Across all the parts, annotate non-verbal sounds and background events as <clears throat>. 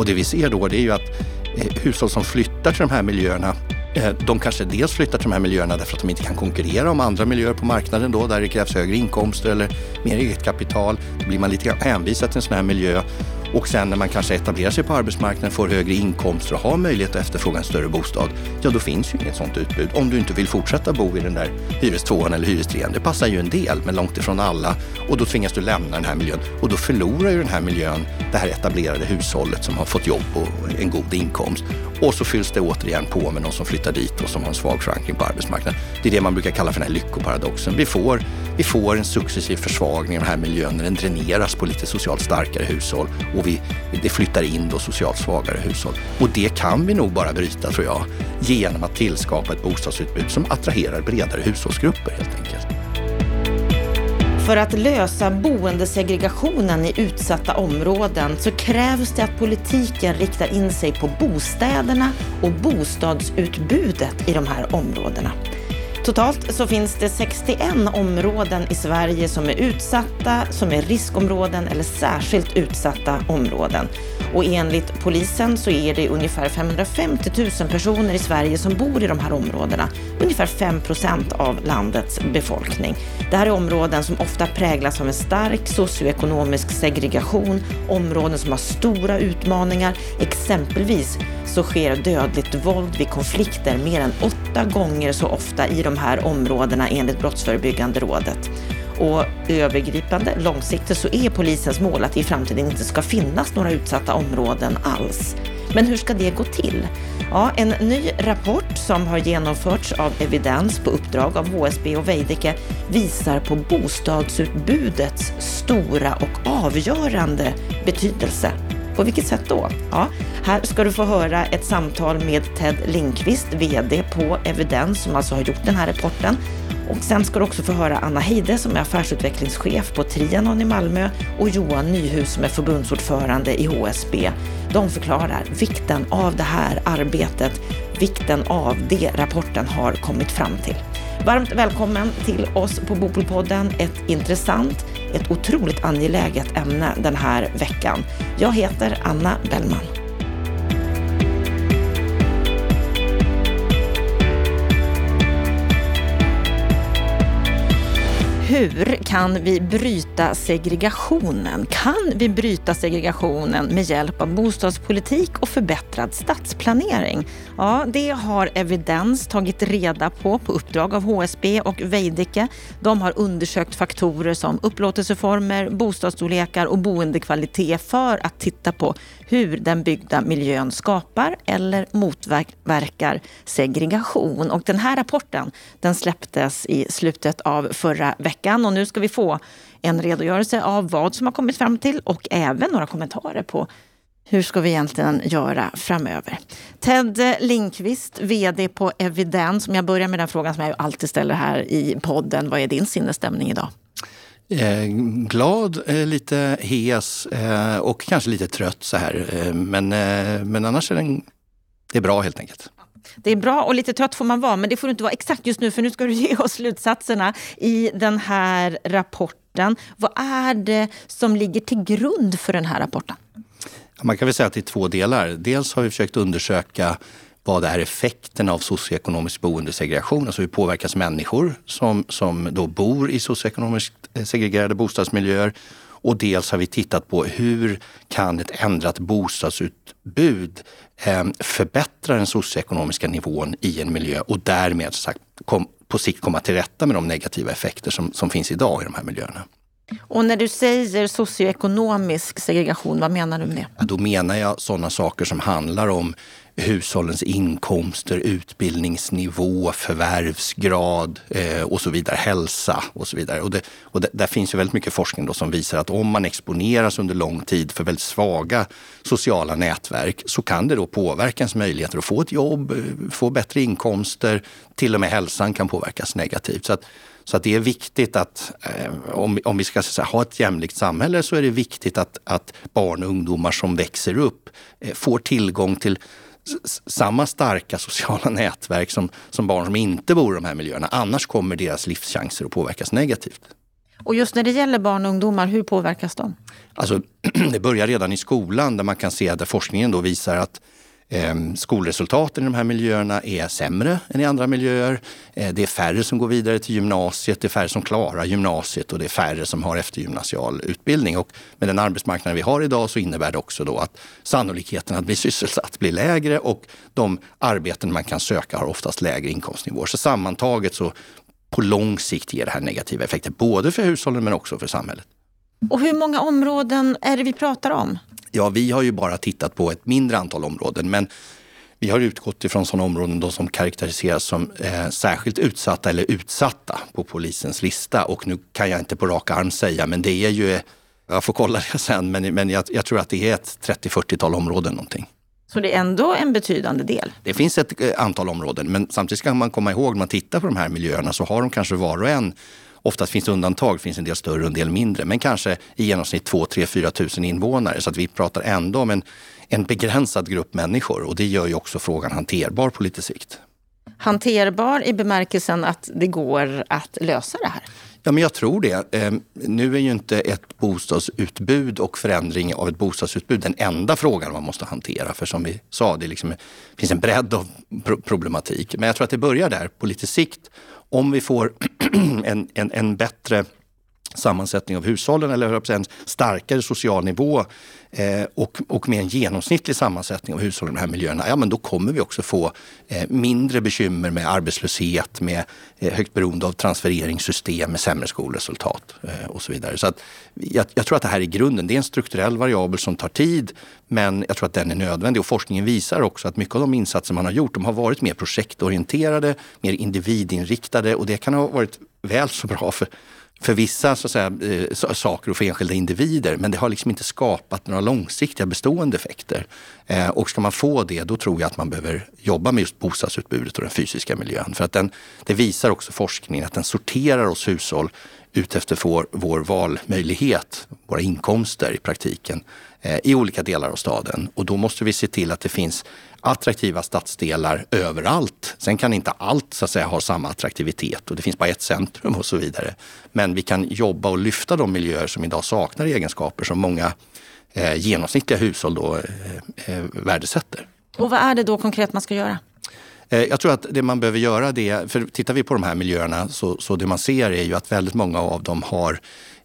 Och det vi ser då det är ju att eh, hushåll som flyttar till de här miljöerna eh, de kanske dels flyttar till de här miljöerna därför att de inte kan konkurrera om andra miljöer på marknaden då, där det krävs högre inkomster eller mer eget kapital. Då blir man lite hänvisad till en sån här miljö. Och sen när man kanske etablerar sig på arbetsmarknaden, får högre inkomster och har möjlighet att efterfråga en större bostad, ja då finns ju inget sånt utbud. Om du inte vill fortsätta bo i den där hyrestvåan eller hyrestrean. Det passar ju en del, men långt ifrån alla. Och då tvingas du lämna den här miljön. Och då förlorar ju den här miljön det här etablerade hushållet som har fått jobb och en god inkomst. Och så fylls det återigen på med någon som flyttar dit och som har en svag förankring på arbetsmarknaden. Det är det man brukar kalla för den här lyckoparadoxen. Vi får, vi får en successiv försvagning av den här miljön när den dräneras på lite socialt starkare hushåll och vi, det flyttar in då socialt svagare hushåll. Och det kan vi nog bara bryta tror jag genom att tillskapa ett bostadsutbud som attraherar bredare hushållsgrupper helt enkelt. För att lösa boendesegregationen i utsatta områden så krävs det att politiken riktar in sig på bostäderna och bostadsutbudet i de här områdena. Totalt så finns det 61 områden i Sverige som är utsatta, som är riskområden eller särskilt utsatta områden. Och enligt polisen så är det ungefär 550 000 personer i Sverige som bor i de här områdena. Ungefär 5 procent av landets befolkning. Det här är områden som ofta präglas av en stark socioekonomisk segregation, områden som har stora utmaningar. Exempelvis så sker dödligt våld vid konflikter mer än åtta gånger så ofta i de här områdena enligt Brottsförebyggande rådet. Och övergripande, långsiktigt, så är polisens mål att det i framtiden inte ska finnas några utsatta områden alls. Men hur ska det gå till? Ja, en ny rapport som har genomförts av Evidens på uppdrag av HSB och Veidekke visar på bostadsutbudets stora och avgörande betydelse. På vilket sätt då? Ja, här ska du få höra ett samtal med Ted Lindqvist, VD på Evidens, som alltså har gjort den här rapporten. Och sen ska du också få höra Anna Heide som är affärsutvecklingschef på Trianon i Malmö och Johan Nyhus som är förbundsordförande i HSB. De förklarar vikten av det här arbetet, vikten av det rapporten har kommit fram till. Varmt välkommen till oss på Bopolpodden. Ett intressant, ett otroligt angeläget ämne den här veckan. Jag heter Anna Bellman. Hur kan vi bryta segregationen? Kan vi bryta segregationen med hjälp av bostadspolitik och förbättrad stadsplanering? Ja, det har Evidens tagit reda på på uppdrag av HSB och Veidekke. De har undersökt faktorer som upplåtelseformer, bostadsstorlekar och boendekvalitet för att titta på hur den byggda miljön skapar eller motverkar segregation. Och den här rapporten den släpptes i slutet av förra veckan och nu ska vi få en redogörelse av vad som har kommit fram till och även några kommentarer på hur ska vi egentligen göra framöver? Ted Linkvist, VD på Evidens. Om jag börjar med den frågan som jag alltid ställer här i podden. Vad är din sinnesstämning idag? Eh, glad, eh, lite hes eh, och kanske lite trött så här. Eh, men, eh, men annars är den, det är bra helt enkelt. Det är bra och lite trött får man vara, men det får du inte vara exakt just nu för nu ska du <laughs> ge oss slutsatserna i den här rapporten. Vad är det som ligger till grund för den här rapporten? Man kan väl säga att det är två delar. Dels har vi försökt undersöka vad är effekten av socioekonomisk boendesegregation? Alltså hur påverkas människor som, som då bor i socioekonomiskt eh, segregerade bostadsmiljöer? Och dels har vi tittat på hur kan ett ändrat bostadsutbud eh, förbättra den socioekonomiska nivån i en miljö och därmed sagt, kom, på sikt komma till rätta med de negativa effekter som, som finns idag i de här miljöerna. Och när du säger socioekonomisk segregation, vad menar du med det? Ja, då menar jag sådana saker som handlar om hushållens inkomster, utbildningsnivå, förvärvsgrad eh, och så vidare, hälsa och så vidare. Och, det, och det, där finns ju väldigt mycket forskning då som visar att om man exponeras under lång tid för väldigt svaga sociala nätverk så kan det då påverka ens möjligheter att få ett jobb, eh, få bättre inkomster, till och med hälsan kan påverkas negativt. Så att, så att det är viktigt att eh, om, om vi ska säga, ha ett jämlikt samhälle så är det viktigt att, att barn och ungdomar som växer upp eh, får tillgång till samma starka sociala <laughs> nätverk som, som barn som inte bor i de här miljöerna. Annars kommer deras livschanser att påverkas negativt. Och just när det gäller barn och ungdomar, hur påverkas de? Alltså, <clears throat> det börjar redan i skolan där man kan se att forskningen då visar att Ehm, skolresultaten i de här miljöerna är sämre än i andra miljöer. Ehm, det är färre som går vidare till gymnasiet, det är färre som klarar gymnasiet och det är färre som har eftergymnasial utbildning. Och med den arbetsmarknad vi har idag så innebär det också då att sannolikheten att bli sysselsatt blir lägre och de arbeten man kan söka har oftast lägre inkomstnivåer. Så sammantaget så på lång sikt ger det här negativa effekter, både för hushållen men också för samhället. Och hur många områden är det vi pratar om? Ja, vi har ju bara tittat på ett mindre antal områden, men vi har utgått ifrån sådana områden då som karaktäriseras som eh, särskilt utsatta eller utsatta på polisens lista. Och nu kan jag inte på rak arm säga, men det är ju, jag får kolla det sen, men, men jag, jag tror att det är ett 30-40-tal områden någonting. Så det är ändå en betydande del? Det finns ett eh, antal områden, men samtidigt ska man komma ihåg när man tittar på de här miljöerna så har de kanske var och en Oftast finns det undantag, det finns en del större och en del mindre, men kanske i genomsnitt 2 3 4 tusen invånare. Så att vi pratar ändå om en, en begränsad grupp människor och det gör ju också frågan hanterbar på lite sikt. Hanterbar i bemärkelsen att det går att lösa det här? Ja, men jag tror det. Ehm, nu är ju inte ett bostadsutbud och förändring av ett bostadsutbud den enda frågan man måste hantera. För som vi sa, det liksom, finns en bredd av problematik. Men jag tror att det börjar där på lite sikt. Om vi får <clears throat> en, en, en bättre sammansättning av hushållen eller en starkare social nivå eh, och, och med en genomsnittlig sammansättning av hushållen i de här miljöerna, ja men då kommer vi också få eh, mindre bekymmer med arbetslöshet, med eh, högt beroende av transfereringssystem, med sämre skolresultat eh, och så vidare. Så att jag, jag, tror att det här är grunden. Det är en strukturell variabel som tar tid, men jag tror att den är nödvändig och forskningen visar också att mycket av de insatser man har gjort, de har varit mer projektorienterade, mer individinriktade och det kan ha varit väl så bra för för vissa så att säga, eh, saker och för enskilda individer. Men det har liksom inte skapat några långsiktiga bestående effekter. Eh, och ska man få det, då tror jag att man behöver jobba med just bostadsutbudet och den fysiska miljön. För att den, det visar också forskningen att den sorterar oss hushåll utefter vår, vår valmöjlighet, våra inkomster i praktiken, i olika delar av staden. Och då måste vi se till att det finns attraktiva stadsdelar överallt. Sen kan inte allt så att säga ha samma attraktivitet och det finns bara ett centrum och så vidare. Men vi kan jobba och lyfta de miljöer som idag saknar egenskaper som många eh, genomsnittliga hushåll då, eh, eh, värdesätter. Och vad är det då konkret man ska göra? Eh, jag tror att det man behöver göra det, för tittar vi på de här miljöerna så, så det man ser är ju att väldigt många av dem har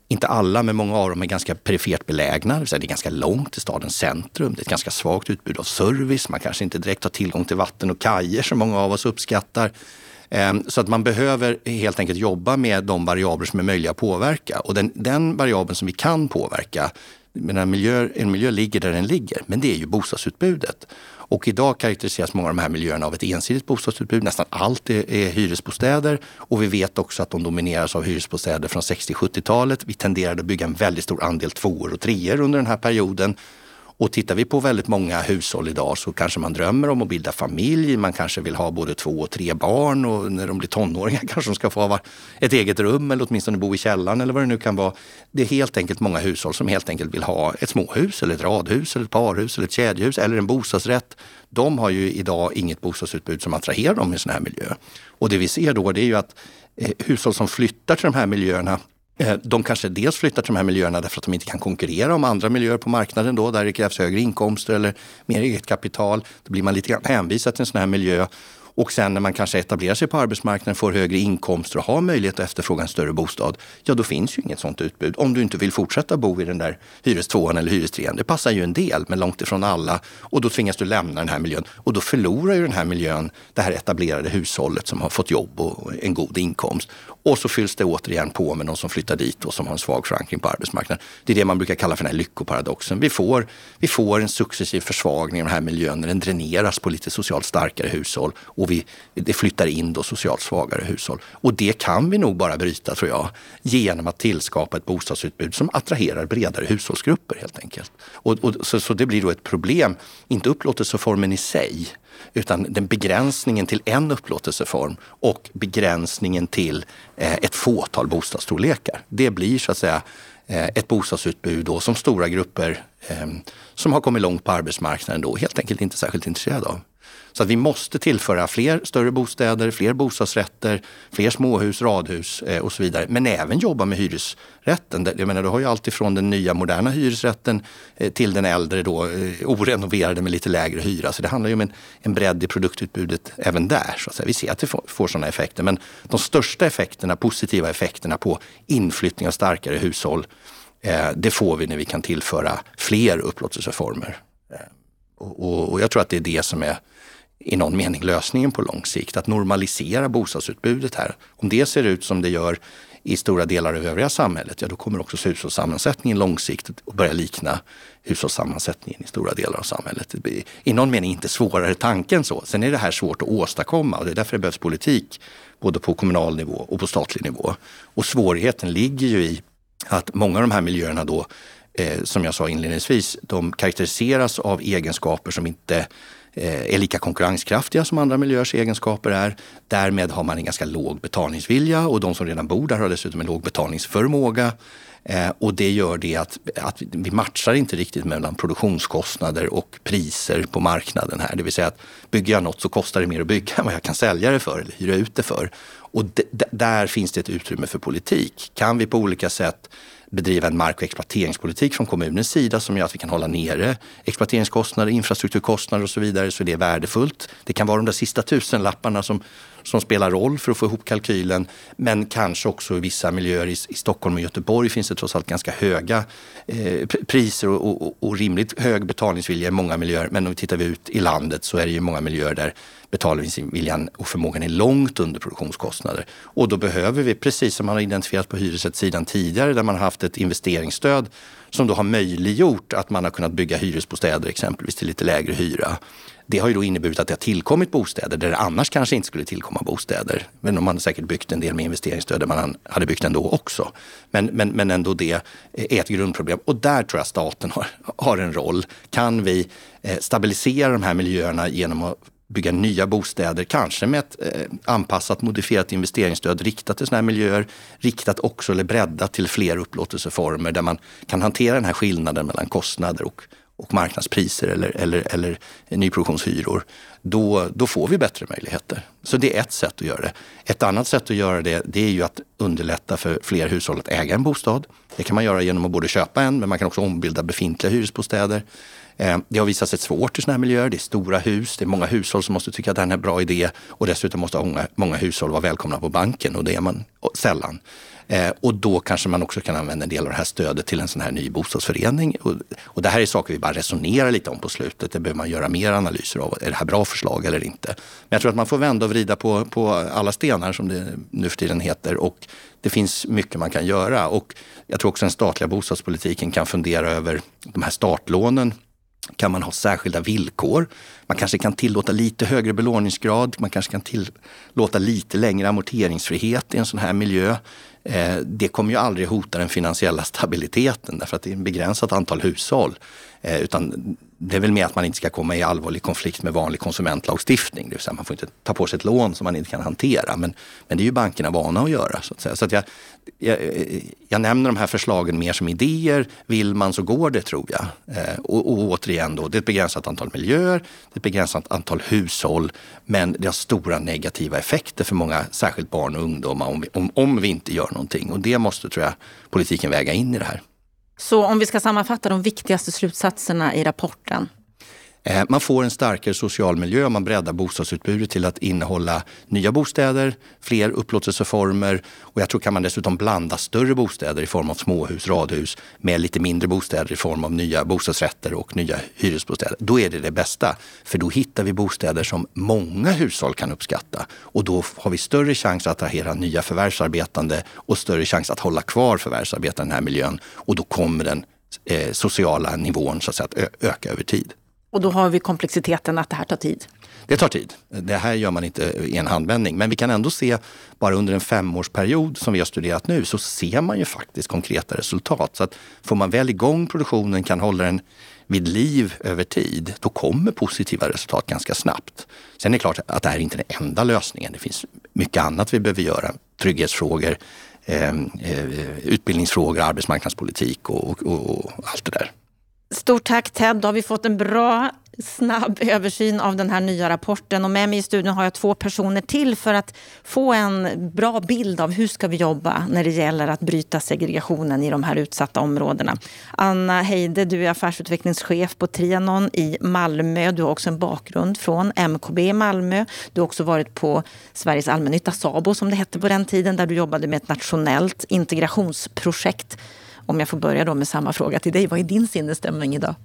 inte alla, men många av dem är ganska perifert belägna. Det, är ganska långt till stadens centrum. Det är ett ganska svagt utbud av service. Man kanske inte direkt har tillgång till vatten och kajer som många av oss uppskattar. Ehm, så att man behöver helt enkelt jobba med de variabler som är möjliga att påverka. Och den, den variabeln som vi kan påverka, en miljö, en miljö ligger där den ligger, men det är ju bostadsutbudet. Och idag karaktäriseras många av de här miljöerna av ett ensidigt bostadsutbud. Nästan allt är, är hyresbostäder och vi vet också att de domineras av hyresbostäder från 60-70-talet. Vi tenderade att bygga en väldigt stor andel tvåor och treor under den här perioden. Och tittar vi på väldigt många hushåll idag så kanske man drömmer om att bilda familj. Man kanske vill ha både två och tre barn och när de blir tonåringar <laughs> kanske de ska få ha ett eget rum eller åtminstone bo i källaren eller vad det nu kan vara. Det är helt enkelt många hushåll som helt enkelt vill ha ett småhus eller ett radhus eller ett parhus eller ett kedjehus eller en bostadsrätt. De har ju idag inget bostadsutbud som attraherar dem i sån här miljö. Och det vi ser då det är ju att eh, hushåll som flyttar till de här miljöerna Eh, de kanske dels flyttar till de här miljöerna därför att de inte kan konkurrera om andra miljöer på marknaden då, där det krävs högre inkomster eller mer eget kapital. Då blir man lite grann hänvisad till en sån här miljö. Och sen när man kanske etablerar sig på arbetsmarknaden, får högre inkomster och har möjlighet att efterfråga en större bostad, ja då finns ju inget sånt utbud. Om du inte vill fortsätta bo i den där hyrestvåan eller hyrestrean. Det passar ju en del, men långt ifrån alla. Och då tvingas du lämna den här miljön. Och då förlorar ju den här miljön det här etablerade hushållet som har fått jobb och en god inkomst. Och så fylls det återigen på med någon som flyttar dit och som har en svag förankring på arbetsmarknaden. Det är det man brukar kalla för den här lyckoparadoxen. Vi får, vi får en successiv försvagning av den här miljön när den dräneras på lite socialt starkare hushåll och vi, det flyttar in då socialt svagare hushåll. Och det kan vi nog bara bryta, tror jag, genom att tillskapa ett bostadsutbud som attraherar bredare hushållsgrupper helt enkelt. Och, och så, så det blir då ett problem, inte upplåtelseformen i sig, utan den begränsningen till en upplåtelseform och begränsningen till eh, ett fåtal bostadsstorlekar. Det blir så att säga eh, ett bostadsutbud då som stora grupper eh, som har kommit långt på arbetsmarknaden då helt enkelt inte är särskilt intresserade av. Så att vi måste tillföra fler större bostäder, fler bostadsrätter, fler småhus, radhus eh, och så vidare. Men även jobba med hyresrätten. Jag menar, du har ju alltifrån den nya moderna hyresrätten eh, till den äldre då, eh, orenoverade med lite lägre hyra. Så det handlar ju om en, en bredd i produktutbudet även där. Så att säga. Vi ser att det får, får sådana effekter. Men de största effekterna, positiva effekterna på inflyttning av starkare hushåll, eh, det får vi när vi kan tillföra fler upplåtelseformer. Eh, och, och, och jag tror att det är det som är i någon mening lösningen på lång sikt. Att normalisera bostadsutbudet här. Om det ser ut som det gör i stora delar av övriga samhället, ja då kommer också hushållssammansättningen långsiktigt att börja likna hushållssammansättningen i stora delar av samhället. Det blir i någon mening inte svårare tanken så. Sen är det här svårt att åstadkomma och det är därför det behövs politik både på kommunal nivå och på statlig nivå. Och svårigheten ligger ju i att många av de här miljöerna då, eh, som jag sa inledningsvis, de karaktäriseras av egenskaper som inte Eh, är lika konkurrenskraftiga som andra miljöers egenskaper är. Därmed har man en ganska låg betalningsvilja och de som redan bor där har dessutom en låg betalningsförmåga. Eh, och det gör det att, att vi matchar inte riktigt mellan produktionskostnader och priser på marknaden här. Det vill säga att bygger jag något så kostar det mer att bygga <laughs> än vad jag kan sälja det för eller hyra ut det för. Och där finns det ett utrymme för politik. Kan vi på olika sätt bedriva en mark och exploateringspolitik från kommunens sida som gör att vi kan hålla nere exploateringskostnader, infrastrukturkostnader och så vidare så det är värdefullt. Det kan vara de där sista tusenlapparna som, som spelar roll för att få ihop kalkylen. Men kanske också i vissa miljöer i, i Stockholm och Göteborg finns det trots allt ganska höga eh, priser och, och, och, rimligt hög betalningsvilja i många miljöer. Men om vi tittar ut i landet så är det ju många miljöer där betalningsviljan och förmågan är långt under produktionskostnader. Och då behöver vi, precis som man har identifierat på hyresrättssidan tidigare, där man har haft ett investeringsstöd som då har möjliggjort att man har kunnat bygga hyresbostäder exempelvis till lite lägre hyra. Det har ju då inneburit att det har tillkommit bostäder där det annars kanske inte skulle tillkomma bostäder. Men man har säkert byggt en del med investeringsstöd där man hade byggt ändå också. Men, men, men ändå det är ett grundproblem och där tror jag staten har, har en roll. Kan vi eh, stabilisera de här miljöerna genom att bygga nya bostäder, kanske med ett eh, anpassat modifierat investeringsstöd riktat till sådana här miljöer, riktat också eller breddat till fler upplåtelseformer där man kan hantera den här skillnaden mellan kostnader och, och marknadspriser eller, eller, eller nyproduktionshyror. Då, då får vi bättre möjligheter. Så det är ett sätt att göra det. Ett annat sätt att göra det, det är ju att underlätta för fler hushåll att äga en bostad. Det kan man göra genom att både köpa en, men man kan också ombilda befintliga hyresbostäder. Eh, det har visat sig svårt i sådana här miljöer. Det är stora hus, det är många hushåll som måste tycka att det här är en bra idé och dessutom måste många, många hushåll vara välkomna på banken och det är man sällan. Eh, och då kanske man också kan använda en del av det här stödet till en sån här ny bostadsförening. Och, och det här är saker vi bara resonerar lite om på slutet. Det behöver man göra mer analyser av. Är det här bra förslag eller inte? Men jag tror att man får vända och vrida på, på alla stenar som det nu för tiden heter. Och det finns mycket man kan göra. Och jag tror också den statliga bostadspolitiken kan fundera över de här startlånen kan man ha särskilda villkor. Man kanske kan tillåta lite högre belåningsgrad. Man kanske kan tillåta lite längre amorteringsfrihet i en sån här miljö. Eh, det kommer ju aldrig hota den finansiella stabiliteten därför att det är ett begränsat antal hushåll. Eh, utan det är väl mer att man inte ska komma i allvarlig konflikt med vanlig konsumentlagstiftning. Det vill säga man får inte ta på sig ett lån som man inte kan hantera. Men, men det är ju bankerna vana att göra. Så att, säga. Så att jag, jag, jag, nämner de här förslagen mer som idéer. Vill man så går det tror jag. Eh, och, och återigen då, det är ett begränsat antal miljöer, det är ett begränsat antal hushåll. Men det har stora negativa effekter för många, särskilt barn och ungdomar om vi, om, om vi inte gör någonting. Och det måste tror jag politiken väga in i det här. Så om vi ska sammanfatta de viktigaste slutsatserna i rapporten. Eh, man får en starkare social miljö om man breddar bostadsutbudet till att innehålla nya bostäder, fler upplåtelseformer och jag tror kan man dessutom blanda större bostäder i form av småhus, radhus med lite mindre bostäder i form av nya bostadsrätter och nya hyresbostäder. Då är det det bästa, för då hittar vi bostäder som många hushåll kan uppskatta och då har vi större chans att attrahera nya förvärvsarbetande och större chans att hålla kvar förvärvsarbetande i den här miljön och då kommer den eh, sociala nivån så att, säga, att öka över tid. Och då har vi komplexiteten att det här tar tid. Det tar tid. Det här gör man inte i en handvändning. Men vi kan ändå se, bara under en femårsperiod som vi har studerat nu, så ser man ju faktiskt konkreta resultat. Så att får man väl igång produktionen, kan hålla den vid liv över tid, då kommer positiva resultat ganska snabbt. Sen är det klart att det här är inte den enda lösningen. Det finns mycket annat vi behöver göra. Trygghetsfrågor, eh, eh, utbildningsfrågor, arbetsmarknadspolitik och, och, och allt det där. Stort tack Ted, då har vi fått en bra snabb översyn av den här nya rapporten och med mig i studion har jag två personer till för att få en bra bild av hur ska vi jobba när det gäller att bryta segregationen i de här utsatta områdena. Anna Heide, du är affärsutvecklingschef på Trianon i Malmö. Du har också en bakgrund från MKB i Malmö. Du har också varit på Sveriges allmännytta, SABO som det hette på den tiden, där du jobbade med ett nationellt integrationsprojekt. Om jag får börja då med samma fråga till dig, vad är din sinnesstämning idag?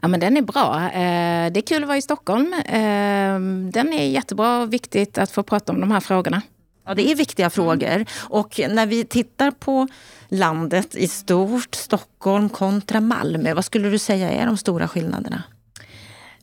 Ja, men den är bra. Eh, det är kul att vara i Stockholm. Eh, den är jättebra och viktigt att få prata om de här frågorna. Ja, det är viktiga frågor. Och när vi tittar på landet i stort, Stockholm kontra Malmö, vad skulle du säga är de stora skillnaderna?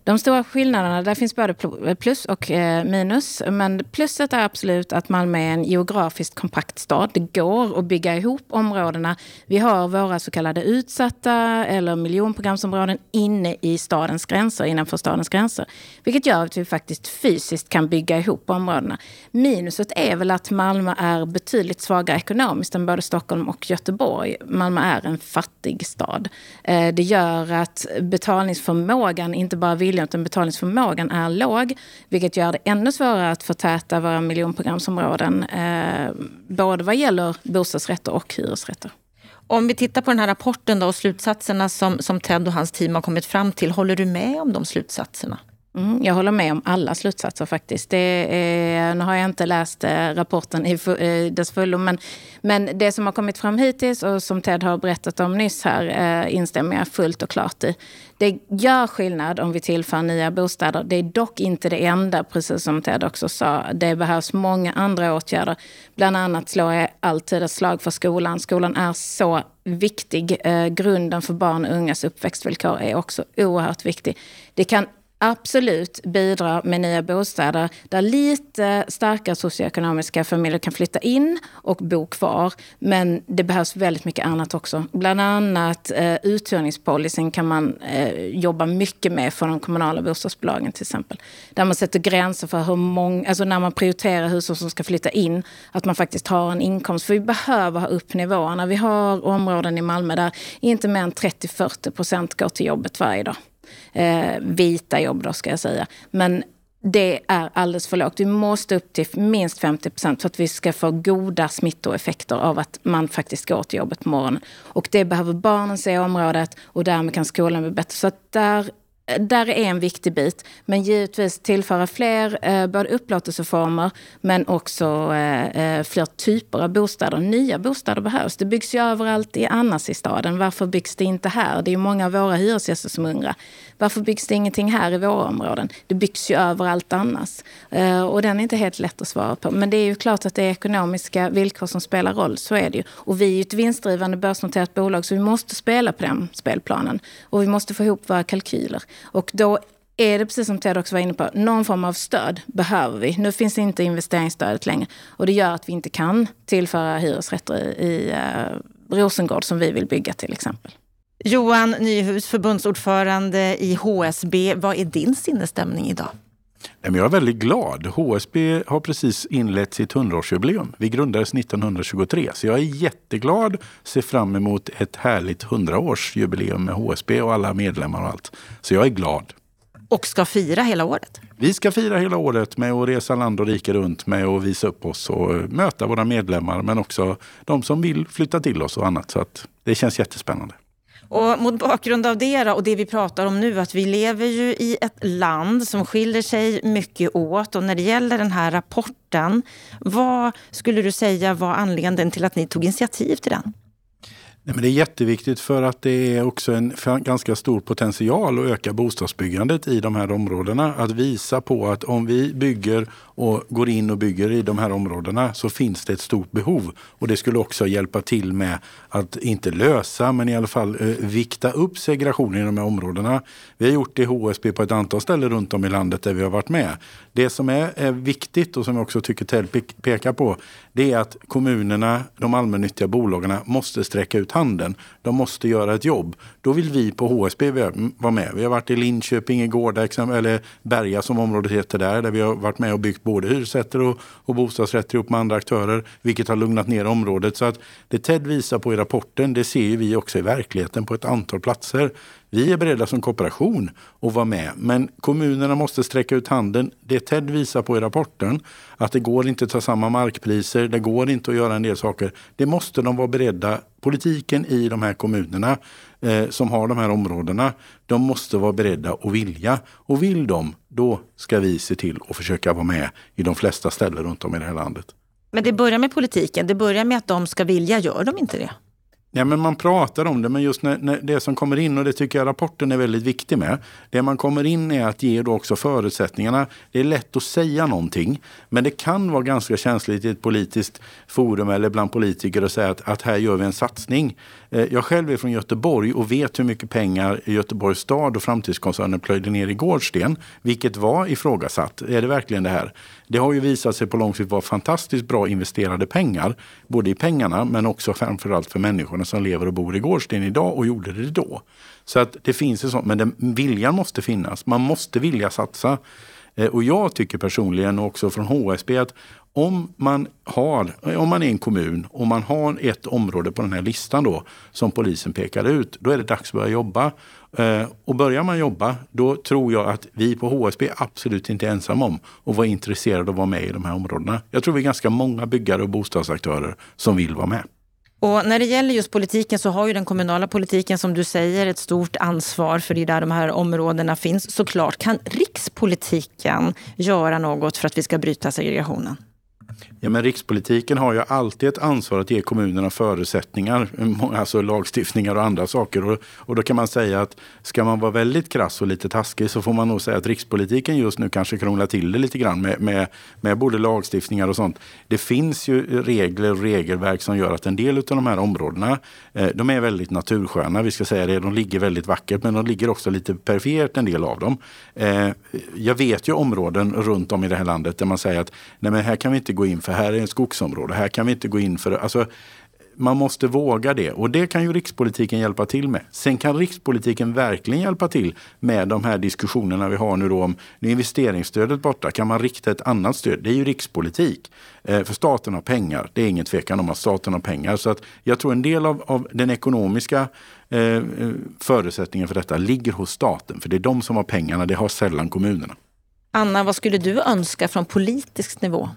De stora skillnaderna, där finns både plus och eh, minus. Men pluset är absolut att Malmö är en geografiskt kompakt stad. Det går att bygga ihop områdena. Vi har våra så kallade utsatta eller miljonprogramsområden inne i stadens gränser, innanför stadens gränser. Vilket gör att vi faktiskt fysiskt kan bygga ihop områdena. Minuset är väl att Malmö är betydligt svagare ekonomiskt än både Stockholm och Göteborg. Malmö är en fattig stad. Eh, det gör att betalningsförmågan inte bara vill viljan utan betalningsförmågan är låg. Vilket gör det ännu svårare att förtäta våra miljonprogramsområden. Eh, både vad gäller bostadsrätter och hyresrätter. Om vi tittar på den här rapporten då och slutsatserna som, som Ted och hans team har kommit fram till. Håller du med om de slutsatserna? Mm, jag håller med om alla slutsatser faktiskt. Det är, nu har jag inte läst eh, rapporten i eh, dess fullo, men, men det som har kommit fram hittills och som Ted har berättat om nyss här eh, instämmer jag fullt och klart i. Det gör skillnad om vi tillför nya bostäder. Det är dock inte det enda, precis som Ted också sa. Det behövs många andra åtgärder. Bland annat slår jag alltid ett slag för skolan. Skolan är så viktig. grunden för barn och ungas uppväxtvillkor är också oerhört viktig. Det kan absolut bidra med nya bostäder där lite starka socioekonomiska familjer kan flytta in och bo kvar. Men det behövs väldigt mycket annat också. Bland annat eh, uthyrningspolicyn kan man eh, jobba mycket med för de kommunala bostadsbolagen till exempel. Där man sätter gränser för hur många, alltså när man prioriterar hushåll som ska flytta in, att man faktiskt har en inkomst. För vi behöver ha upp nivåerna. Vi har områden i Malmö där inte mer än 30-40 procent går till jobbet varje dag eh, vita jobb då ska jag säga. Men det är alldeles för lågt. Vi måste upp till minst 50 procent för att vi ska få goda smittoeffekter av att man faktiskt går till jobbet på morgonen. Och det behöver barnen se i området och därmed kan skolan bli bättre. Så där där är en viktig bit. Men givetvis tillföra fler eh, både upplåtelseformer men också eh, eh, fler typer av bostäder. Nya bostäder behövs. Det byggs ju överallt i annars i staden. Varför byggs det inte här? Det är många av våra hyresgäster som undrar. Varför byggs det ingenting här i våra områden? Det byggs ju överallt annars. Eh, och den är inte helt lätt att svara på. Men det är ju klart att det är ekonomiska villkor som spelar roll. Så är det ju. Och vi är ju ett vinstdrivande börsnoterat bolag så vi måste spela på den spelplanen. Och vi måste få ihop våra kalkyler. Och då är det precis som Ted också var inne på, någon form av stöd behöver vi. Nu finns inte investeringsstödet längre och det gör att vi inte kan tillföra hyresrätter i, i uh, Rosengård som vi vill bygga till exempel. Johan Nyhus, förbundsordförande i HSB. Vad är din sinnesstämning idag? Jag är väldigt glad. HSB har precis inlett sitt 100-årsjubileum. Vi grundades 1923, så jag är jätteglad. Ser fram emot ett härligt 100-årsjubileum med HSB och alla medlemmar och allt. Så jag är glad. Och ska fira hela året? Vi ska fira hela året med att resa land och rike runt med att visa upp oss och möta våra medlemmar men också de som vill flytta till oss och annat. Så det känns jättespännande. Och mot bakgrund av det och det vi pratar om nu, att vi lever ju i ett land som skiljer sig mycket åt. Och när det gäller den här rapporten, vad skulle du säga var anledningen till att ni tog initiativ till den? Nej, men det är jätteviktigt för att det är också en ganska stor potential att öka bostadsbyggandet i de här områdena. Att visa på att om vi bygger och går in och bygger i de här områdena så finns det ett stort behov. Och det skulle också hjälpa till med att inte lösa men i alla fall eh, vikta upp segregationen i de här områdena. Vi har gjort det i HSB på ett antal ställen runt om i landet där vi har varit med. Det som är, är viktigt och som jag också tycker Ted pekar på det är att kommunerna, de allmännyttiga bolagen måste sträcka ut handen. De måste göra ett jobb. Då vill vi på HSB vara med. Vi har varit i Linköping, i där, eller Berga som området heter där, där vi har varit med och byggt både hyresrätter och, och bostadsrätter ihop med andra aktörer, vilket har lugnat ner området. Så att det Ted visar på i rapporten, det ser vi också i verkligheten på ett antal platser. Vi är beredda som kooperation att vara med, men kommunerna måste sträcka ut handen. Det Ted visar på i rapporten, att det går inte att ta samma markpriser, det går inte att göra en del saker. Det måste de vara beredda, politiken i de här kommunerna eh, som har de här områdena, de måste vara beredda och vilja. Och vill de, då ska vi se till att försöka vara med i de flesta ställen runt om i det här landet. Men det börjar med politiken, det börjar med att de ska vilja, gör de inte det? Ja, men man pratar om det, men just när, när, det som kommer in, och det tycker jag rapporten är väldigt viktig med. Det man kommer in är att ge då också förutsättningarna. Det är lätt att säga någonting, men det kan vara ganska känsligt i ett politiskt forum eller bland politiker att säga att, att här gör vi en satsning. Eh, jag själv är från Göteborg och vet hur mycket pengar Göteborgs stad och framtidskoncernen plöjde ner i Gårdsten, vilket var ifrågasatt. Är det verkligen det här? Det har ju visat sig på lång sikt vara fantastiskt bra investerade pengar, både i pengarna men också framförallt för människorna som lever och bor i Gårdsten idag och gjorde det då. Så att det finns en sån, men den, viljan måste finnas. Man måste vilja satsa. Eh, och jag tycker personligen och också från HSB att om man, har, om man är en kommun och man har ett område på den här listan då som polisen pekar ut, då är det dags att börja jobba. Eh, och börjar man jobba, då tror jag att vi på HSB absolut inte är ensamma om att vara intresserade av att vara med i de här områdena. Jag tror vi är ganska många byggare och bostadsaktörer som vill vara med. Och när det gäller just politiken så har ju den kommunala politiken som du säger ett stort ansvar för det är där de här områdena finns. Såklart, kan rikspolitiken göra något för att vi ska bryta segregationen? Ja, men rikspolitiken har ju alltid ett ansvar att ge kommunerna förutsättningar, <laughs> alltså lagstiftningar och andra saker. Och, och då kan man säga att ska man vara väldigt krass och lite taskig så får man nog säga att rikspolitiken just nu kanske krånglar till det lite grann med, med, med både lagstiftningar och sånt. Det finns ju regler och regelverk som gör att en del av de här områdena, eh, de är väldigt natursköna, vi ska säga det. De ligger väldigt vackert, men de ligger också lite perifert en del av dem. Eh, jag vet ju områden runt om i det här landet där man säger att nej men här kan vi inte gå in för här är ett skogsområde, här kan vi inte gå in för... Alltså, man måste våga det och det kan ju rikspolitiken hjälpa till med. Sen kan rikspolitiken verkligen hjälpa till med de här diskussionerna vi har nu då om nu är investeringsstödet borta. Kan man rikta ett annat stöd? Det är ju rikspolitik. Eh, för staten har pengar. Det är ingen tvekan om att staten har pengar. Så att jag tror en del av, av den ekonomiska eh, eh förutsättningen för detta ligger hos staten. För det är de som har pengarna, det har sällan kommunerna. Anna, vad skulle du önska från politisk nivå?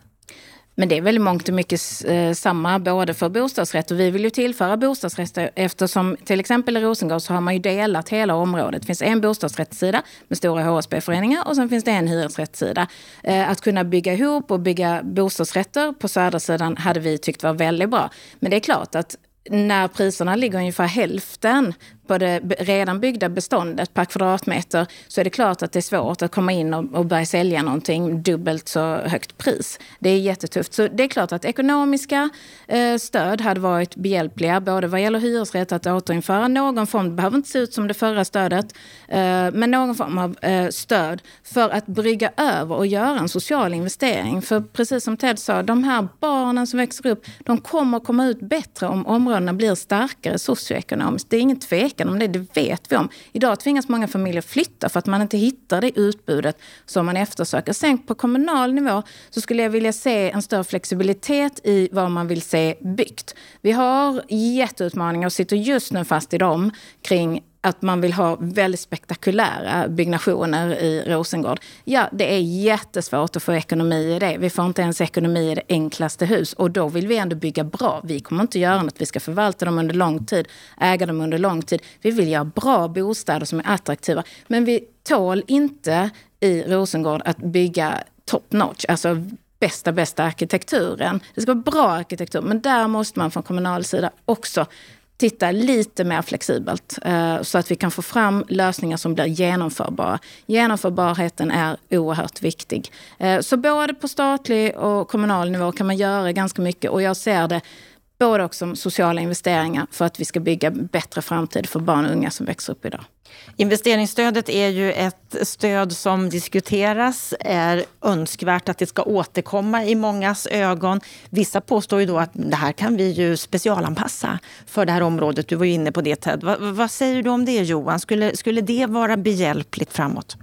Men det är väl mångt och mycket eh, samma både för bostadsrätt och vi vill ju tillföra bostadsrätter eftersom till exempel i Rosengård så har man ju delat hela området. Det finns en bostadsrättssida med stora HSB-föreningar och sen finns det en hyresrättssida. Eh, att kunna bygga ihop och bygga bostadsrätter på södra sidan hade vi tyckt var väldigt bra. Men det är klart att när priserna ligger ungefär hälften på det redan byggda beståndet per kvadratmeter så är det klart att det är svårt att komma in och, och börja sälja någonting dubbelt så högt pris. Det är jättetufft. Så det är klart att ekonomiska eh, stöd hade varit behjälpliga både vad gäller hyresrätt att återinföra någon form, det behöver inte se ut som det förra stödet, eh, men någon form av eh, stöd för att brygga över och göra en social investering. För precis som Ted sa, de här barnen som växer upp, de kommer komma ut bättre om områdena blir starkare socioekonomiskt. Det är ingen tvekan tvekan om det, det vet vi om. Idag tvingas många familjer flytta för att man inte hittar det utbudet som man eftersöker. Sen på kommunal nivå så skulle jag vilja se en större flexibilitet i vad man vill se byggt. Vi har jätteutmaningar och sitter just nu fast i dem kring att man vill ha väldigt spektakulära byggnationer i Rosengård. Ja, det är jättesvårt att få ekonomi i det. Vi får inte ens ekonomi i det enklaste hus och då vill vi ändå bygga bra. Vi kommer inte göra något. Vi ska förvalta dem under lång tid, äga dem under lång tid. Vi vill göra bra bostäder som är attraktiva. Men vi tål inte i Rosengård att bygga top notch, alltså bästa, bästa arkitekturen. Det ska vara bra arkitektur, men där måste man från kommunal sida också titta lite mer flexibelt eh, så att vi kan få fram lösningar som blir genomförbara. Genomförbarheten är oerhört viktig. Eh, så både på statlig och kommunal nivå kan man göra ganska mycket och jag ser det både också om sociala investeringar för att vi ska bygga bättre framtid för barn och unga som växer upp idag. Investeringsstödet är ju ett stöd som diskuteras, är önskvärt att det ska återkomma i mångas ögon. Vissa påstår ju då att det här kan vi ju specialanpassa för det här området. Du var ju inne på det Ted. vad, vad säger du om det Johan? Skulle, skulle det vara behjälpligt framåt?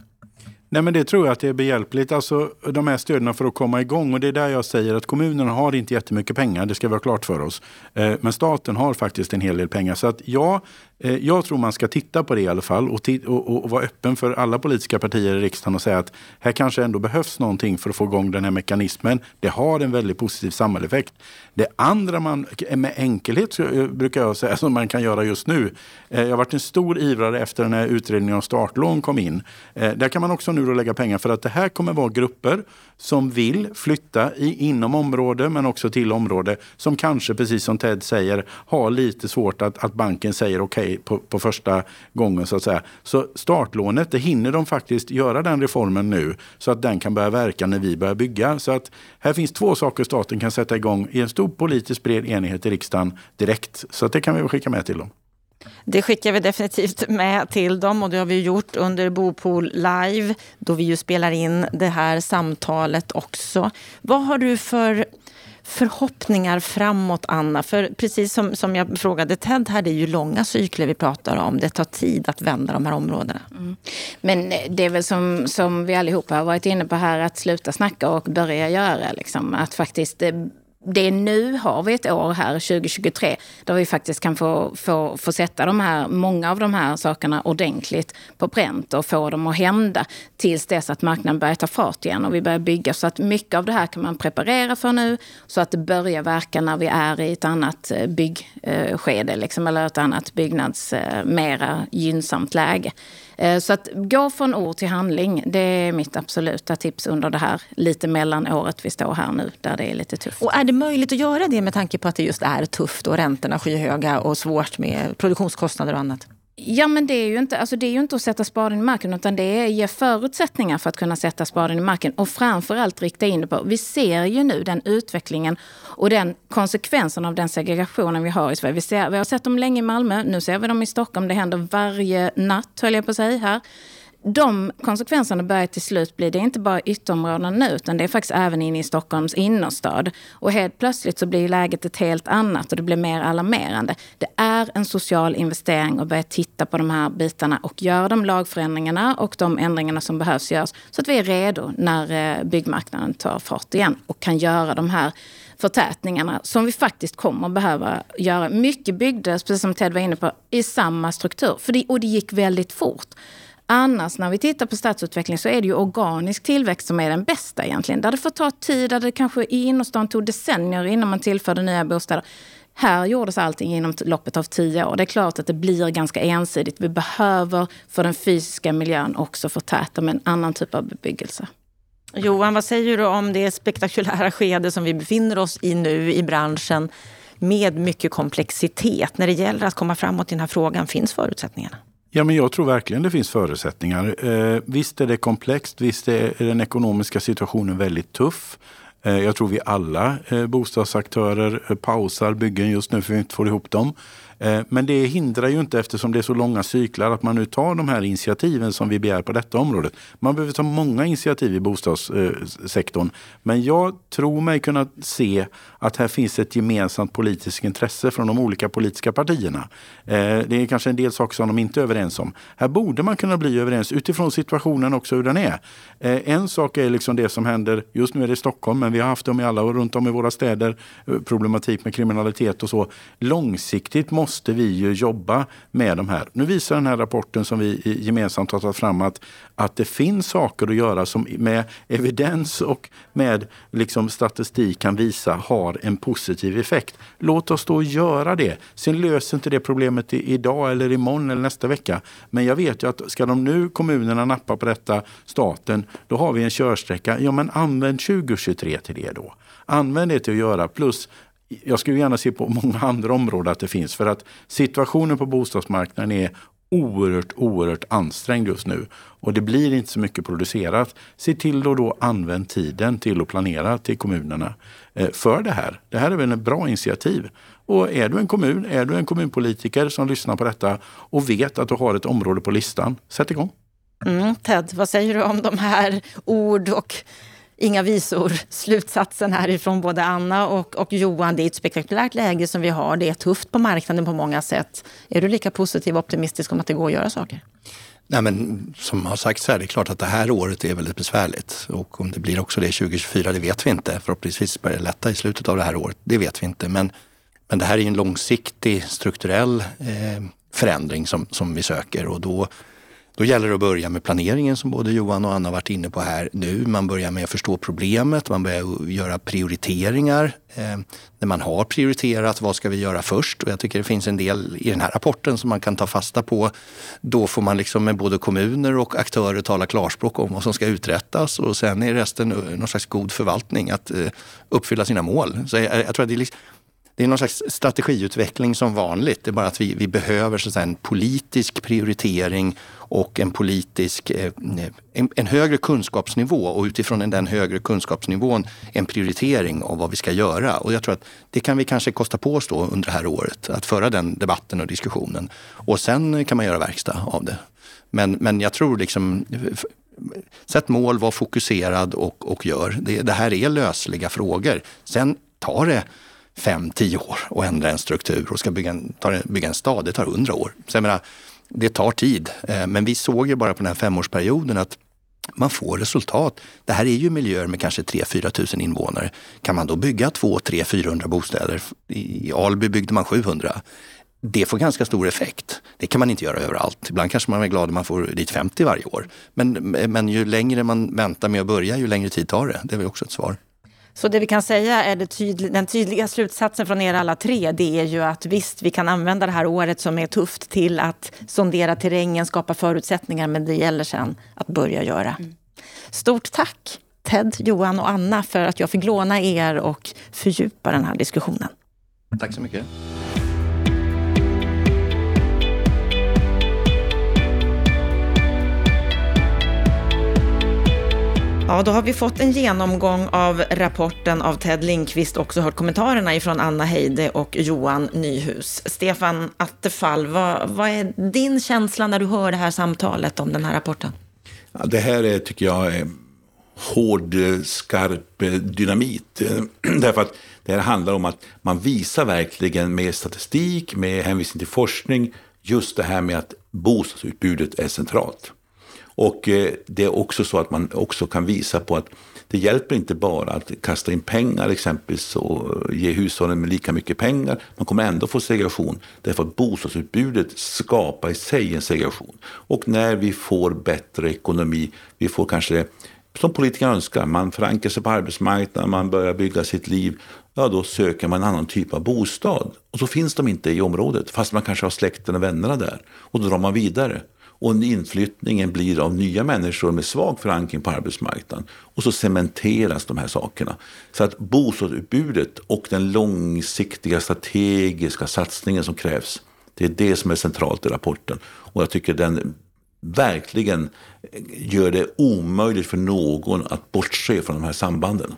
Nej, men det tror jag att det är behjälpligt. Alltså, de här stöden för att komma igång. Och det är där jag säger att kommunerna har inte jättemycket pengar. Det ska vara klart för oss. Eh, men staten har faktiskt en hel del pengar. Så att ja, Eh, jag tror man ska titta på det i alla fall och, och, och, vara öppen för alla politiska partier i riksdagen och säga att här kanske ändå behövs någonting för att få igång den här mekanismen. Det har en väldigt positiv samhällseffekt. Det andra man med enkelhet eh, brukar jag säga <laughs> som man kan göra just nu. Eh, jag har varit en stor ivrare efter den här utredningen om startlån kom in. Där kan man också nu lägga pengar för att det här kommer vara grupper som vill flytta i, inom område men också till område som kanske, precis som Ted säger, har lite svårt att, att banken säger okej okay på, på första gången. Så att säga. Så startlånet, det hinner de faktiskt göra den reformen nu så att den kan börja verka när vi börjar bygga. Så att här finns två saker staten kan sätta igång i en stor politisk bred enighet i riksdagen direkt. Så att det kan vi skicka med till dem. Det skickar vi definitivt med till dem och det har vi gjort under Bopool Live då vi ju spelar in det här samtalet också. Vad har du för förhoppningar framåt, Anna? För precis som, som jag frågade Ted här, det är ju långa cykler vi pratar om. Det tar tid att vända de här områdena. Mm. Men eh, det är väl som, som vi allihopa har varit inne på här, att sluta snacka och börja göra. Liksom. Att faktiskt eh, det nu har vi ett år här, 2023, där vi faktiskt kan få, få, få sätta de här, många av de här sakerna ordentligt på pränt och få dem att hända tills dess att marknaden börjar ta fart igen och vi börjar bygga. Så att mycket av det här kan man preparera för nu så att det börjar verka när vi är i ett annat eh, byggskede, liksom, eller ett annat byggnads, eh, mera gynnsamt läge. Eh, så att gå från ord till handling, det är mitt absoluta tips under det här lite mellanåret vi står här nu, där det är lite tufft. Och är det möjligt att göra det med tanke på att det just är tufft och räntorna skyhöga och svårt med produktionskostnader och annat? Ja, men det är, ju inte, alltså det är ju inte att sätta spaden i marken utan det är att ge förutsättningar för att kunna sätta spaden i marken. Och framförallt rikta in det på, vi ser ju nu den utvecklingen och den konsekvensen av den segregationen vi har i Sverige. Vi, ser, vi har sett dem länge i Malmö, nu ser vi dem i Stockholm. Det händer varje natt, höll jag på att säga här de konsekvenserna börjar till slut bli, det är inte bara ytterområdena nu, utan det är faktiskt även inne i Stockholms innerstad. Och helt plötsligt så blir läget ett helt annat och det blir mer alarmerande. Det är en social investering att börja titta på de här bitarna och göra de lagförändringarna och de ändringarna som behövs göras så att vi är redo när eh, byggmarknaden tar fart igen och kan göra de här förtätningarna som vi faktiskt kommer behöva göra. Mycket byggdes, precis som Ted var inne på, i samma struktur. För det, och det gick väldigt fort. Annars när vi tittar på stadsutveckling så är det ju organisk tillväxt som är den bästa egentligen. Där det får ta tid, där det kanske i innerstan tog decennier innan man tillförde nya bostäder. Här gjordes allting inom loppet av tio år. Det är klart att det blir ganska ensidigt. Vi behöver för den fysiska miljön också förtäta med en annan typ av bebyggelse. Johan, vad säger du om det spektakulära skede som vi befinner oss i nu i branschen med mycket komplexitet? När det gäller att komma framåt i den här frågan, finns förutsättningarna? Ja, men jag tror verkligen det finns förutsättningar. Eh, visst är det komplext, visst är den ekonomiska situationen väldigt tuff. Eh, jag tror vi alla eh, bostadsaktörer eh, pausar byggen just nu för att vi inte får ihop dem. Eh, men det hindrar ju inte eftersom det är så långa cyklar att man nu tar de här initiativen som vi begär på detta området. Man behöver ta många initiativ i bostadssektorn. Men jag tror mig kunna se att här finns ett gemensamt politiskt intresse från de olika politiska partierna. Eh, det är kanske en del saker som de inte är överens om. Här borde man kunna bli överens utifrån situationen också hur den är. Eh, en sak är liksom det som händer, just nu är det i Stockholm, men vi har haft dem i alla runt om i våra städer, problematik med kriminalitet och så. Långsiktigt måste måste vi ju jobba med de här. Nu visar den här rapporten som vi gemensamt har tagit fram att, att det finns saker att göra som med evidens och med liksom statistik kan visa har en positiv effekt. Låt oss då göra det. Sen löser inte det problemet idag eller imorgon eller nästa vecka. Men jag vet ju att ska de nu kommunerna nappa på detta, staten, då har vi en körsträcka. Ja men använd 2023 till det då. Använd det till att göra plus jag skulle gärna se på många andra områden att det finns. För att situationen på bostadsmarknaden är oerhört, oerhört ansträngd just nu. Och det blir inte så mycket producerat. Se till att då använda tiden till att planera till kommunerna eh, för det här. Det här är väl ett bra initiativ. Och är du en kommun, är du en kommunpolitiker som lyssnar på detta och vet att du har ett område på listan, sätt igång. Mm, Ted, vad säger du om de här ord och inga visor, slutsatsen härifrån både Anna och, och Johan. Det är ett spektakulärt läge som vi har. Det är tufft på marknaden på många sätt. Är du lika positiv och optimistisk om att det går att göra saker? Nej, men som har sagts här, det är klart att det här året är väldigt besvärligt. Och om det blir också det 2024, det vet vi inte. Förhoppningsvis börjar det lätta i slutet av det här året, det vet vi inte. Men, men det här är en långsiktig strukturell eh, förändring som, som vi söker och då då gäller det att börja med planeringen som både Johan och Anna varit inne på här nu. Man börjar med att förstå problemet, man börjar göra prioriteringar. Eh, när man har prioriterat, vad ska vi göra först? Och jag tycker det finns en del i den här rapporten som man kan ta fasta på. Då får man liksom med både kommuner och aktörer tala klarspråk om vad som ska uträttas och sen är resten någon slags god förvaltning att eh, uppfylla sina mål. Så jag, jag tror att det är liksom, det är någon slags strategiutveckling som vanligt. Det är bara att vi, vi behöver så en politisk prioritering och en politisk, eh, en, en, högre kunskapsnivå och utifrån den högre kunskapsnivån en prioritering av vad vi ska göra. Och jag tror att det kan vi kanske kosta på oss då under det här året, att föra den debatten och diskussionen. Och sen kan man göra verkstad av det. Men, men jag tror liksom, sätt mål, var fokuserad och, och gör. Det, det här är lösliga frågor. Sen tar det fem, tio år att ändra en struktur och ska bygga en, bygga en stad, det tar hundra år. Så jag menar, det tar tid. Eh, men vi såg ju bara på den här femårsperioden att man får resultat. Det här är ju miljöer med kanske 3-4 tusen invånare. Kan man då bygga 2 3 400 bostäder? I Alby byggde man 700. Det får ganska stor effekt. Det kan man inte göra överallt. Ibland kanske man är glad om man får dit 50 varje år. Men, men ju längre man väntar med att börja, ju längre tid tar det. Det är väl också ett svar. Så det vi kan säga är tydlig, den tydliga slutsatsen från er alla tre, det är ju att visst, vi kan använda det här året som är tufft till att sondera terrängen, skapa förutsättningar, men det gäller sen att börja göra. Mm. Stort tack Ted, Johan och Anna för att jag fick låna er och fördjupa den här diskussionen. Tack så mycket. Ja, då har vi fått en genomgång av rapporten av Ted Lindqvist, också hört kommentarerna ifrån Anna Heide och Johan Nyhus. Stefan Attefall, vad, vad är din känsla när du hör det här samtalet om den här rapporten? Ja, det här är, tycker jag, är hård, skarp dynamit. <clears throat> Därför att det här handlar om att man visar verkligen med statistik, med hänvisning till forskning, just det här med att bostadsutbudet är centralt. Och eh, det är också så att man också kan visa på att det hjälper inte bara att kasta in pengar exempelvis och ge hushållen med lika mycket pengar. Man kommer ändå få segregation därför att bostadsutbudet skapar i sig en segregation. Och när vi får bättre ekonomi, vi får kanske som politikerna önskar, man förankrar sig på arbetsmarknaden, man börjar bygga sitt liv, ja då söker man en annan typ av bostad. Och så finns de inte i området, fast man kanske har släkten och vännerna där. Och då drar man vidare. Och inflyttningen blir av nya människor med svag förankring på arbetsmarknaden. Och så cementeras de här sakerna. Så att bostadsutbudet och den långsiktiga strategiska satsningen som krävs, det är det som är centralt i rapporten. Och jag tycker den verkligen gör det omöjligt för någon att bortse från de här sambanden.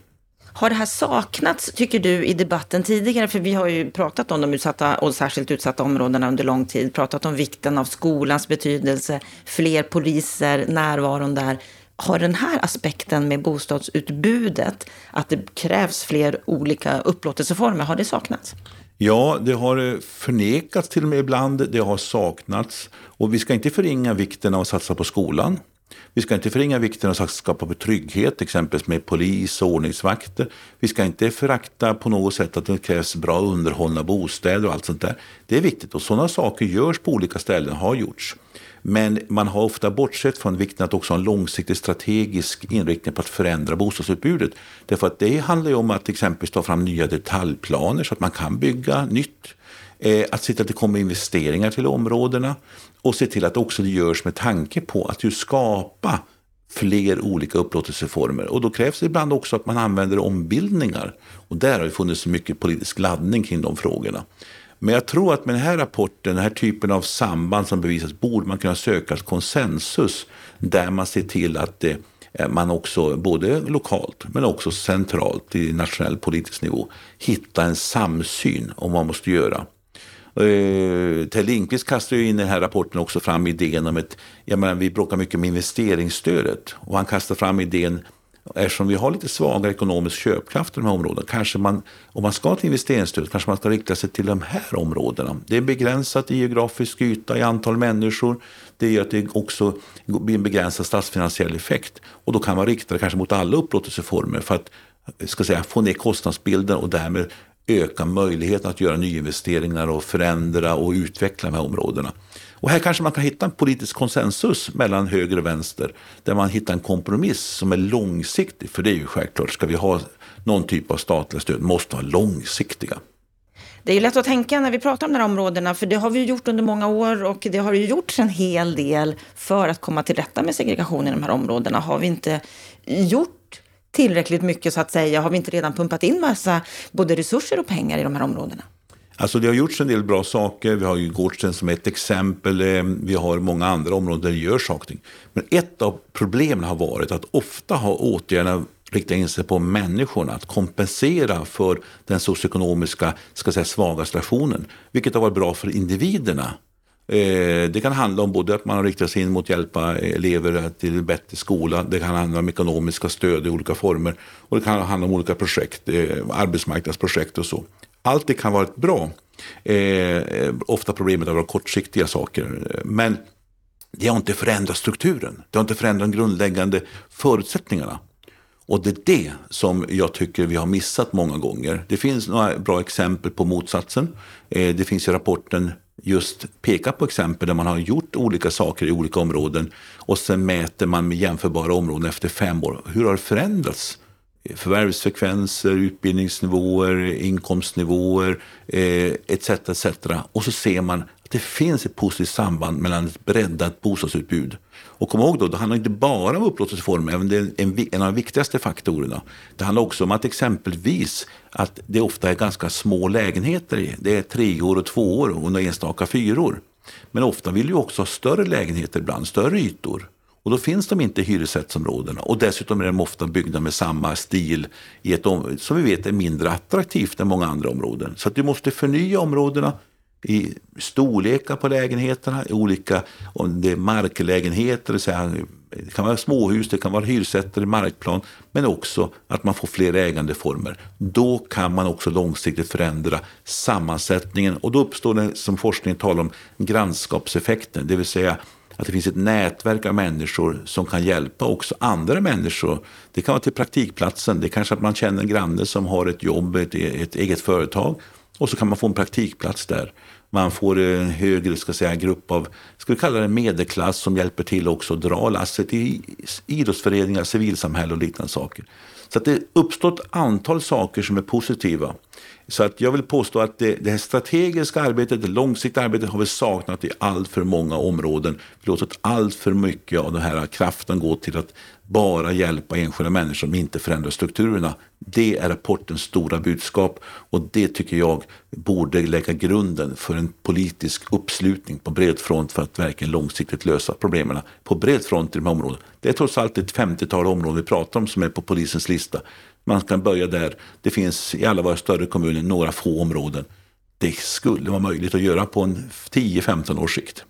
Har det här saknats, tycker du, i debatten tidigare? För vi har ju pratat om de utsatta och särskilt utsatta områdena under lång tid. Pratat om vikten av skolans betydelse, fler poliser, närvaron där. Har den här aspekten med bostadsutbudet, att det krävs fler olika upplåtelseformer, har det saknats? Ja, det har eh, förnekats till och med ibland. Det har saknats. Och vi ska inte förringa vikten av att satsa på skolan. Vi ska inte förringa vikten av att skapa trygghet, exempelvis med polis och ordningsvakter. Vi ska inte förakta på något sätt att det krävs bra underhållna bostäder och allt sånt där. Det är viktigt och sådana saker görs på olika ställen, har gjorts. Men man har ofta bortsett från vikten att också ha en långsiktig strategisk inriktning på att förändra bostadsutbudet. Därför att det handlar ju om att exempelvis ta fram nya detaljplaner så att man kan bygga nytt. Eh, att se till att det kommer investeringar till områdena och se till att också det görs med tanke på att ju skapa fler olika upplåtelseformer. Och då krävs det ibland också att man använder ombildningar. Och där har det funnits mycket politisk laddning kring de frågorna. Men jag tror att med den här rapporten, den här typen av samband som bevisas, borde man kunna söka konsensus där man ser till att det man också, både lokalt men också centralt i nationell politisk nivå, hittar en samsyn om vad man måste göra. Eh, Ted Lindqvist kastar ju in i den här rapporten också fram idén om ett, jag menar vi bråkar mycket om investeringsstödet och han kastar fram idén Eftersom vi har lite svagare ekonomisk köpkraft i de här områdena, kanske man, om man ska ha ett investeringsstöd, kanske man ska rikta sig till de här områdena. Det är begränsat i geografisk yta, i antal människor. Det gör att det också blir en begränsad statsfinansiell effekt. Och då kan man rikta det kanske mot alla upplåtelseformer för att ska säga, få ner kostnadsbilden och därmed öka möjligheten att göra nyinvesteringar och förändra och utveckla de här områdena. Och här kanske man kan hitta en politisk konsensus mellan höger och vänster. Där man hittar en kompromiss som är långsiktig. För det är ju självklart, ska vi ha någon typ av statliga stöd måste vara långsiktiga. Det är ju lätt att tänka när vi pratar om de här områdena, för det har vi gjort under många år och det har ju gjorts en hel del för att komma till rätta med segregation i de här områdena. Har vi inte gjort tillräckligt mycket så att säga? Har vi inte redan pumpat in massa både resurser och pengar i de här områdena? Alltså det har gjorts en del bra saker. Vi har ju Gårdsten som ett exempel. Eh, vi har många andra områden där det görs saker. Men ett av problemen har varit att ofta har åtgärderna riktat in sig på människorna. Att kompensera för den socioekonomiska ska säga, svaga situationen. Vilket har varit bra för individerna. Eh, det kan handla om både att man har riktat sig in mot att hjälpa elever till en bättre skola. Det kan handla om ekonomiska stöd i olika former. Och det kan handla om olika projekt, eh, arbetsmarknadsprojekt och så. Allt det kan vara bra. Eh, ofta problemet att vara kortsiktiga saker. Men det har inte förändrat strukturen. Det har inte förändrat de grundläggande förutsättningarna. Och det är det som jag tycker vi har missat många gånger. Det finns några bra exempel på motsatsen. Det finns i rapporten just pekar på exempel där man har gjort olika saker i olika områden och sen mäter man med jämförbara områden efter fem år. Hur har det förändrats? förvärvsfrekvenser, utbildningsnivåer, inkomstnivåer eh, etc. etc. Och så ser man det finns ett positivt samband mellan ett breddat bostadsutbud. Och kom ihåg då, det handlar inte bara om upplåtelseform, även det är en, en av de viktigaste faktorerna. Det handlar också om att exempelvis att det ofta är ganska små lägenheter. Det är treor och tvåor och några enstaka fyror. Men ofta vill ju också ha större lägenheter ibland, större ytor. Och då finns de inte i hyresrättsområdena. Och dessutom är de ofta byggda med samma stil i ett område som vi vet är mindre attraktivt än många andra områden. Så att du måste förnya områdena i storlekar på lägenheterna, i olika, om det är marklägenheter, det kan vara småhus, det kan vara hyresrätter i markplan, men också att man får fler ägandeformer. Då kan man också långsiktigt förändra sammansättningen och då uppstår det som forskningen talar om, grannskapseffekten, det vill säga att det finns ett nätverk av människor som kan hjälpa också andra människor. Det kan vara till praktikplatsen, det är kanske att man känner en granne som har ett jobb, ett, ett eget företag och så kan man få en praktikplats där. Man får en högre ska säga, grupp av, ska vi kalla det medelklass som hjälper till också att dra lasset i idrottsföreningar, civilsamhälle och liknande saker. Så att det uppstår ett antal saker som är positiva. Så att jag vill påstå att det, det här strategiska arbetet, det långsiktiga arbetet har vi saknat i allt för många områden. Vi har låtit allt för mycket av den här kraften gå till att bara hjälpa enskilda människor som inte förändrar strukturerna. Det är rapportens stora budskap och det tycker jag borde lägga grunden för en en politisk uppslutning på bred front för att verkligen långsiktigt lösa problemen på bred front i de här områdena. Det är trots allt ett 50-tal områden vi pratar om som är på polisens lista. Man kan börja där. Det finns i alla våra större kommuner några få områden. Det skulle vara möjligt att göra på en 10-15 års sikt.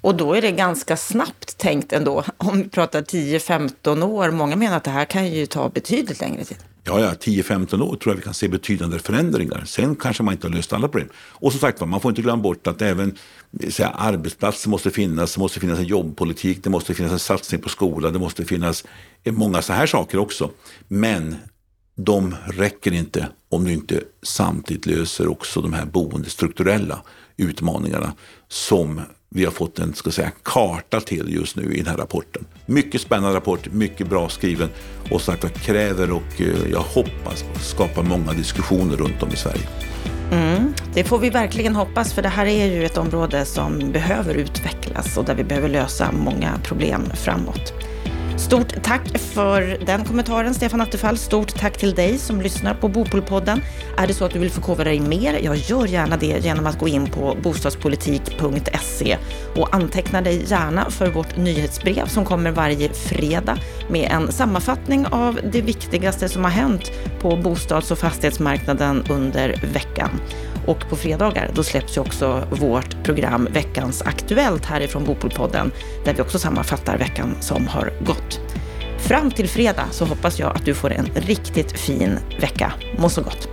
Och då är det ganska snabbt tänkt ändå, om vi pratar 10-15 år. Många menar att det här kan ju ta betydligt längre tid. Ja, ja 10-15 år tror jag vi kan se betydande förändringar. Sen kanske man inte har löst alla problem. Och som sagt man får inte glömma bort att även eh, säga, arbetsplatser måste finnas, det måste finnas en jobbpolitik, det måste finnas en satsning på skola, det måste finnas eh, många så här saker också. Men de räcker inte om du inte samtidigt löser också de här boendestrukturella utmaningarna som vi har fått en ska säga, karta till just nu i den här rapporten. Mycket spännande rapport, mycket bra skriven och sagt att kräver och eh, jag hoppas skapar många diskussioner runt om i Sverige. Mm, det får vi verkligen hoppas, för det här är ju ett område som behöver utvecklas och där vi behöver lösa många problem framåt. Stort tack för den kommentaren, Stefan Attefall. Stort tack till dig som lyssnar på Bopolpodden. Är det så att du vill förkovra dig mer, jag gör gärna det genom att gå in på bostadspolitik.se och anteckna dig gärna för vårt nyhetsbrev som kommer varje fredag med en sammanfattning av det viktigaste som har hänt på bostads och fastighetsmarknaden under veckan. Och på fredagar då släpps ju också vårt program Veckans Aktuellt härifrån Bopolpodden där vi också sammanfattar veckan som har gått. Fram till fredag så hoppas jag att du får en riktigt fin vecka. Må så gott!